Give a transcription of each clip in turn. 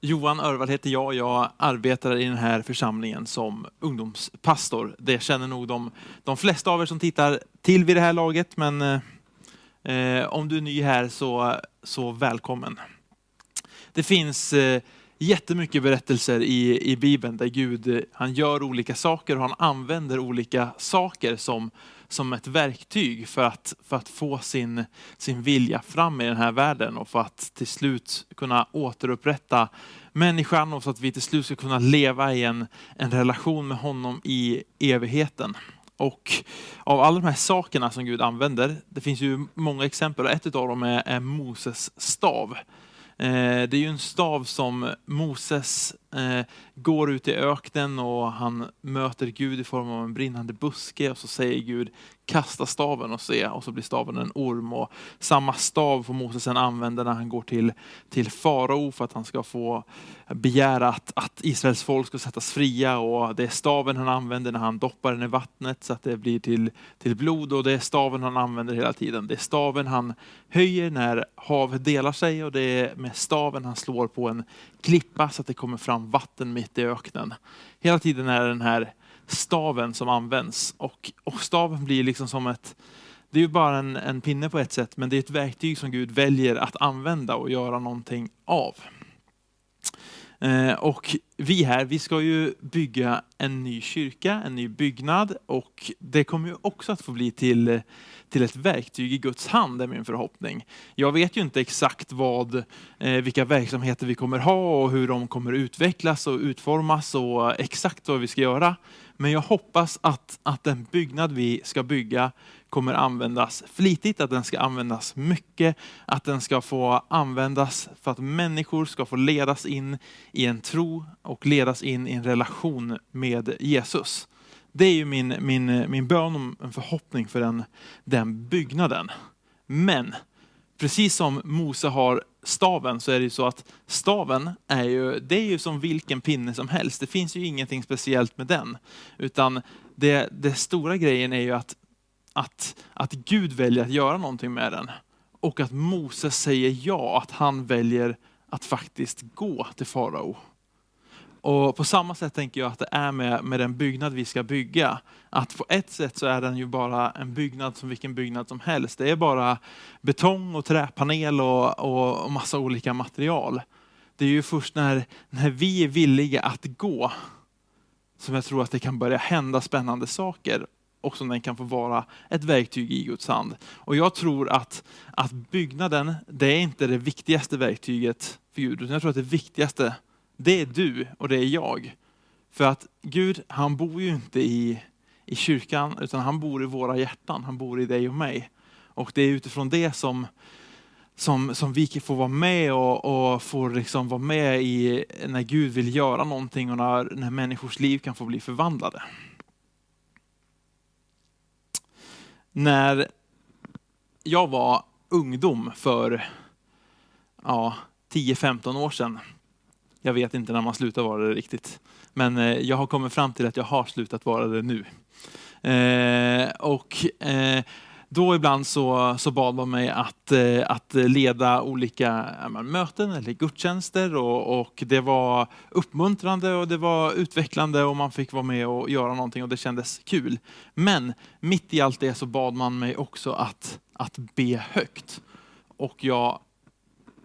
Johan Örvall heter jag. Jag arbetar i den här församlingen som ungdomspastor. Det känner nog de, de flesta av er som tittar till vid det här laget, men eh, eh om du är ny här så, så välkommen. Det finns eh, jättemycket berättelser i, i Bibeln där Gud eh, han gör olika saker och han använder olika saker som, som ett verktyg för att, för att få sin, sin vilja fram i den här världen och för att till slut kunna återupprätta människan och så att vi till slut ska kunna leva i en, en relation med honom i evigheten. Och av alla de här sakerna som Gud använder, det finns ju många exempel och ett av dem är, är Moses stav. Eh, det är ju en stav som Moses eh, går ut i öknen och han möter Gud i form av en brinnande buske och så säger Gud kasta staven och se och så blir staven en orm. Och samma stav får Moses sedan använda när han går till, till farao för att han ska få begära att, att Israels folk ska sättas fria och det är staven han använder när han doppar den i vattnet så att det blir till, till blod och det är staven han använder hela tiden. Det är staven han höjer när havet delar sig och det är med staven han slår på en klippa så att det kommer fram vatten mitt i öknen. Hela tiden är det den här staven som används och, och staven blir liksom som ett det är ju bara en, en pinne på ett sätt, men det är ett verktyg som Gud väljer att använda och göra någonting av. Eh, och vi här, vi ska ju bygga en ny kyrka, en ny byggnad och det kommer ju också att få bli till, till ett verktyg i Guds hand, är min förhoppning. Jag vet ju inte exakt vad, eh, vilka verksamheter vi kommer ha och hur de kommer utvecklas och utformas och exakt vad vi ska göra. Men jag hoppas att, att den byggnad vi ska bygga kommer användas flitigt, att den ska användas mycket, att den ska få användas för att människor ska få ledas in i en tro och ledas in i en relation med Jesus. Det är ju min, min, min bön och en förhoppning för den, den byggnaden. Men precis som Mose har staven så är det ju så att staven är ju, det är ju som vilken pinne som helst. Det finns ju ingenting speciellt med den. Utan det, det stora grejen är ju att, att, att Gud väljer att göra någonting med den. Och att Moses säger ja, att han väljer att faktiskt gå till farao. Och på samma sätt tänker jag att det är med, med den byggnad vi ska bygga. Att på ett sätt så är den ju bara en byggnad som vilken byggnad som helst. Det är bara betong och träpanel och, och, och massa olika material. Det är ju först när, när vi är villiga att gå som jag tror att det kan börja hända spännande saker och som den kan få vara ett verktyg i Guds hand. Och jag tror att, att byggnaden, det är inte det viktigaste verktyget för Gud, utan jag tror att det viktigaste det är du och det är jag. För att Gud, han bor ju inte i, i kyrkan, utan han bor i våra hjärtan. Han bor i dig och mig. Och det är utifrån det som, som, som vi får vara med och, och får liksom vara med i när Gud vill göra någonting och när, när människors liv kan få bli förvandlade. När jag var ungdom för ja, 10-15 år sedan jag vet inte när man slutar vara det riktigt. Men eh, jag har kommit fram till att jag har slutat vara det nu. Eh, och eh, då ibland så, så bad man mig att, eh, att leda olika möten eller gudstjänster och, och det var uppmuntrande och det var utvecklande och man fick vara med och göra någonting och det kändes kul. Men mitt i allt det så bad man mig också att, att be högt. Och jag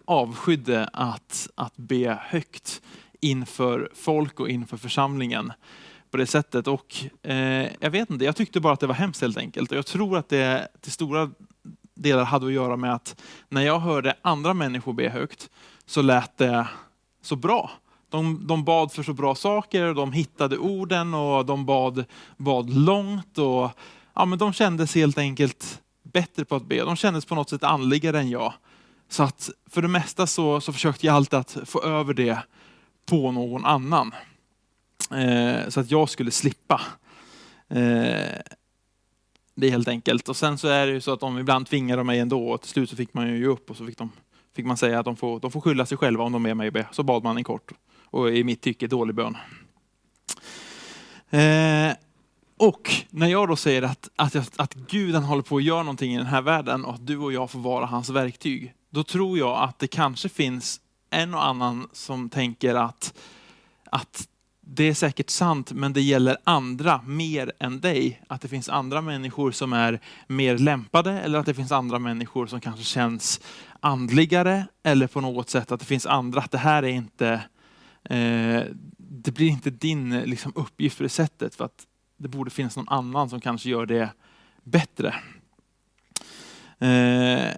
avskydde att, att be högt inför folk och inför församlingen på det sättet. Och eh, jag vet inte, jag tyckte bara att det var hemskt helt enkelt. Och jag tror att det till stora delar hade att göra med att när jag hörde andra människor be högt så lät det så bra. De, de bad för så bra saker, de hittade orden och de bad, bad långt. Och, ja, men de kändes helt enkelt bättre på att be. De kändes på något sätt andligare än jag. Så att för det mesta så, så försökte jag alltid att få över det på någon annan. Eh, så att jag skulle slippa. Eh, det är helt enkelt. Och sen så är det ju så att de ibland tvingar mig ändå och till slut så fick man ju ge upp och så fick, de, fick man säga att de får, de får skylla sig själva om de är med be. Så bad man en kort och i mitt tycke dålig bön. Eh, och när jag då säger att, att, att Gud han håller på att göra någonting i den här världen och att du och jag får vara hans verktyg, då tror jag att det kanske finns en och annan som tänker att, att det är säkert sant, men det gäller andra mer än dig. Att det finns andra människor som är mer lämpade eller att det finns andra människor som kanske känns andligare eller på något sätt att det finns andra, att det här är inte, eh, det blir inte din liksom, uppgift på det sättet för att det borde finnas någon annan som kanske gör det bättre. Eh,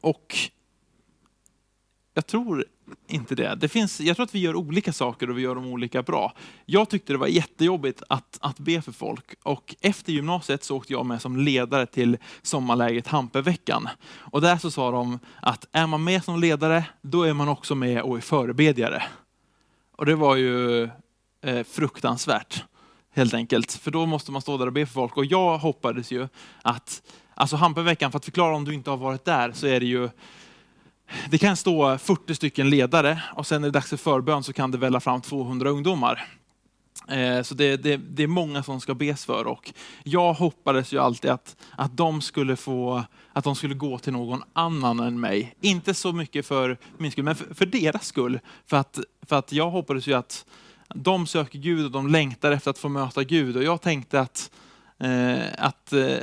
och jag tror inte det. det finns, jag tror att vi gör olika saker och vi gör dem olika bra. Jag tyckte det var jättejobbigt att, att be för folk och efter gymnasiet så åkte jag med som ledare till sommarlägret Hampeveckan. Och där så sa de att är man med som ledare, då är man också med och är förebedjare. Och det var ju eh, fruktansvärt helt enkelt. För då måste man stå där och be för folk. Och jag hoppades ju att, alltså Hampeveckan, för att förklara om du inte har varit där, så är det ju det kan stå 40 stycken ledare och sen när det är dags för förbön så kan det välla fram 200 ungdomar. Eh, så det, det, det, är många som ska bes för och jag hoppades ju alltid att, att, de skulle få, att de skulle gå till någon annan än mig. Inte så mycket för min skull, men för, för deras skull. För att, för att jag hoppades ju att de söker Gud och de längtar efter att få möta Gud. Och jag tänkte att, eh, att eh,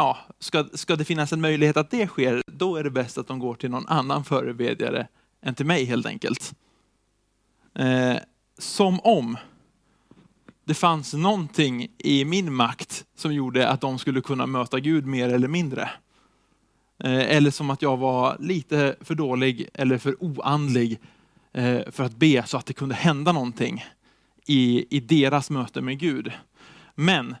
ja, ska, ska det finnas en möjlighet att det sker, då är det bäst att de går till någon annan förebedjare än till mig helt enkelt. Eh, som om det fanns någonting i min makt som gjorde att de skulle kunna möta Gud mer eller mindre. Eh, eller som att jag var lite för dålig eller för oandlig eh, för att be så att det kunde hända någonting i, i deras möte med Gud. Men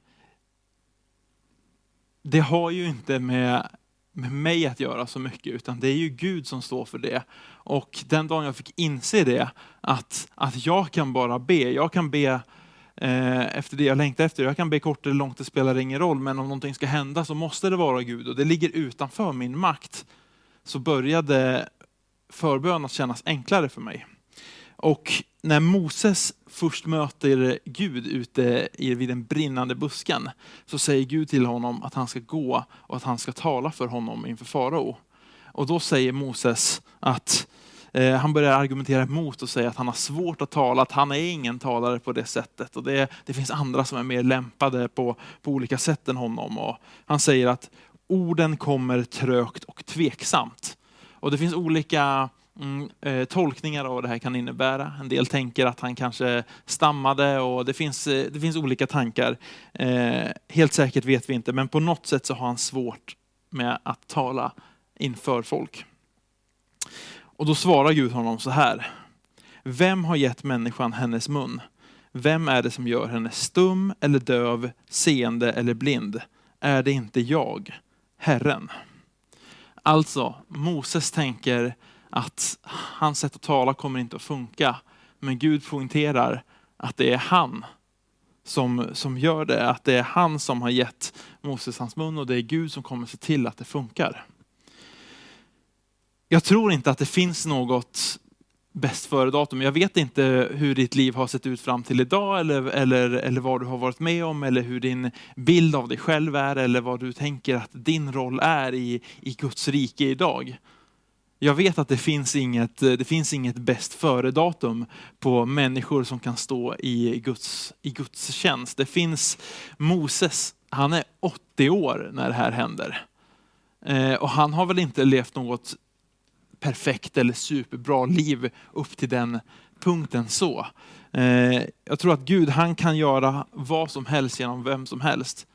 det har ju inte med, med mig att göra så mycket, utan det är ju Gud som står för det. Och den dagen jag fick inse det, att, att jag kan bara be, jag kan be eh, efter det jag längtar efter. Jag kan be kort eller långt, det spelar ingen roll, men om någonting ska hända så måste det vara Gud och det ligger utanför min makt. Så började förbön att kännas enklare för mig. Och när Moses först möter Gud ute vid den brinnande busken, så säger Gud till honom att han ska gå och att han ska tala för honom inför farao. Och då säger Moses att eh, han börjar argumentera emot och säga att han har svårt att tala, att han är ingen talare på det sättet. Och det, det finns andra som är mer lämpade på, på olika sätt än honom. Och han säger att orden kommer trögt och tveksamt. Och det finns olika mm, eh, tolkningar av vad det här kan innebära. En del tänker att han kanske stammade och det finns, eh, det finns olika tankar. Eh, helt säkert vet vi inte, men på något sätt så har han svårt med att tala inför folk. Och då svarar Gud honom så här. Vem har gett människan hennes mun? Vem är det som gör henne stum eller döv, seende eller blind? Är det inte jag, Herren? Alltså, Moses tänker att hans sätt att tala kommer inte att funka. Men Gud poängterar att det är han som, som gör det. Att det är han som har gett Moses hans mun och det är Gud som kommer se till att det funkar. Jag tror inte att det finns något bäst före-datum. Jag vet inte hur ditt liv har sett ut fram till idag eller, eller, eller vad du har varit med om eller hur din bild av dig själv är eller vad du tänker att din roll är i, i Guds rike idag. Jag vet att det finns inget, eh, det finns inget bäst före-datum på människor som kan stå i Guds, i Guds tjänst. Det finns Moses, han är 80 år när det här händer. Eh, och han har väl inte levt något perfekt eller superbra liv upp till den punkten så. Eh, jag tror att Gud, han kan göra vad som helst genom vem som helst.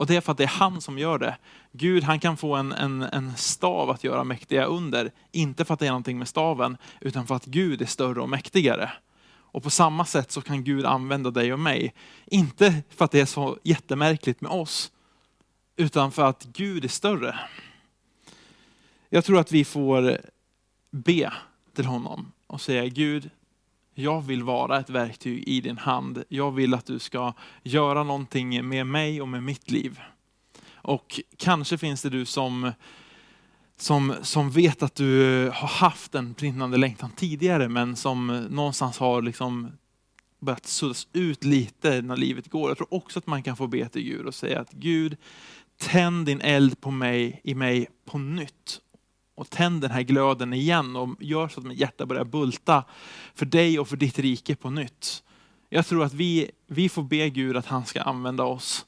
Och det är för att det är han som gör det. Gud han kan få en, en, en stav att göra mäktiga under. Inte för att det är någonting med staven, utan för att Gud är större och mäktigare. Och på samma sätt så kan Gud använda dig och mig. Inte för att det är så jättemärkligt med oss, utan för att Gud är större. Jag tror att vi får be till honom och säga Gud, jag vill vara ett verktyg i din hand. Jag vill att du ska göra någonting med mig och med mitt liv. Och kanske finns det du som, som, som vet att du har haft en brinnande längtan tidigare, men som någonstans har liksom börjat suddas ut lite när livet går. Jag tror också att man kan få be till Gud och säga att Gud, tänd din eld på mig, i mig på nytt och tänd den här glöden igen och gör så att mitt hjärta börjar bulta för dig och för ditt rike på nytt. Jag tror att vi, vi får be Gud att han ska använda oss.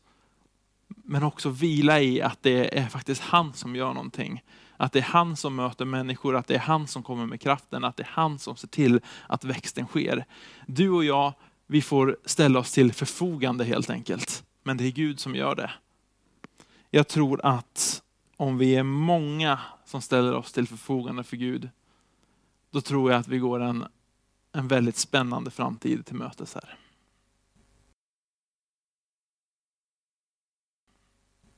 Men också vila i att det är faktiskt han som gör någonting. Att det är han som möter människor, att det är han som kommer med kraften, att det är han som ser till att växten sker. Du och jag, vi får ställa oss till förfogande helt enkelt. Men det är Gud som gör det. Jag tror att om vi är många som ställer oss till förfogande för Gud, då tror jag att vi går en, en väldigt spännande framtid till mötes här.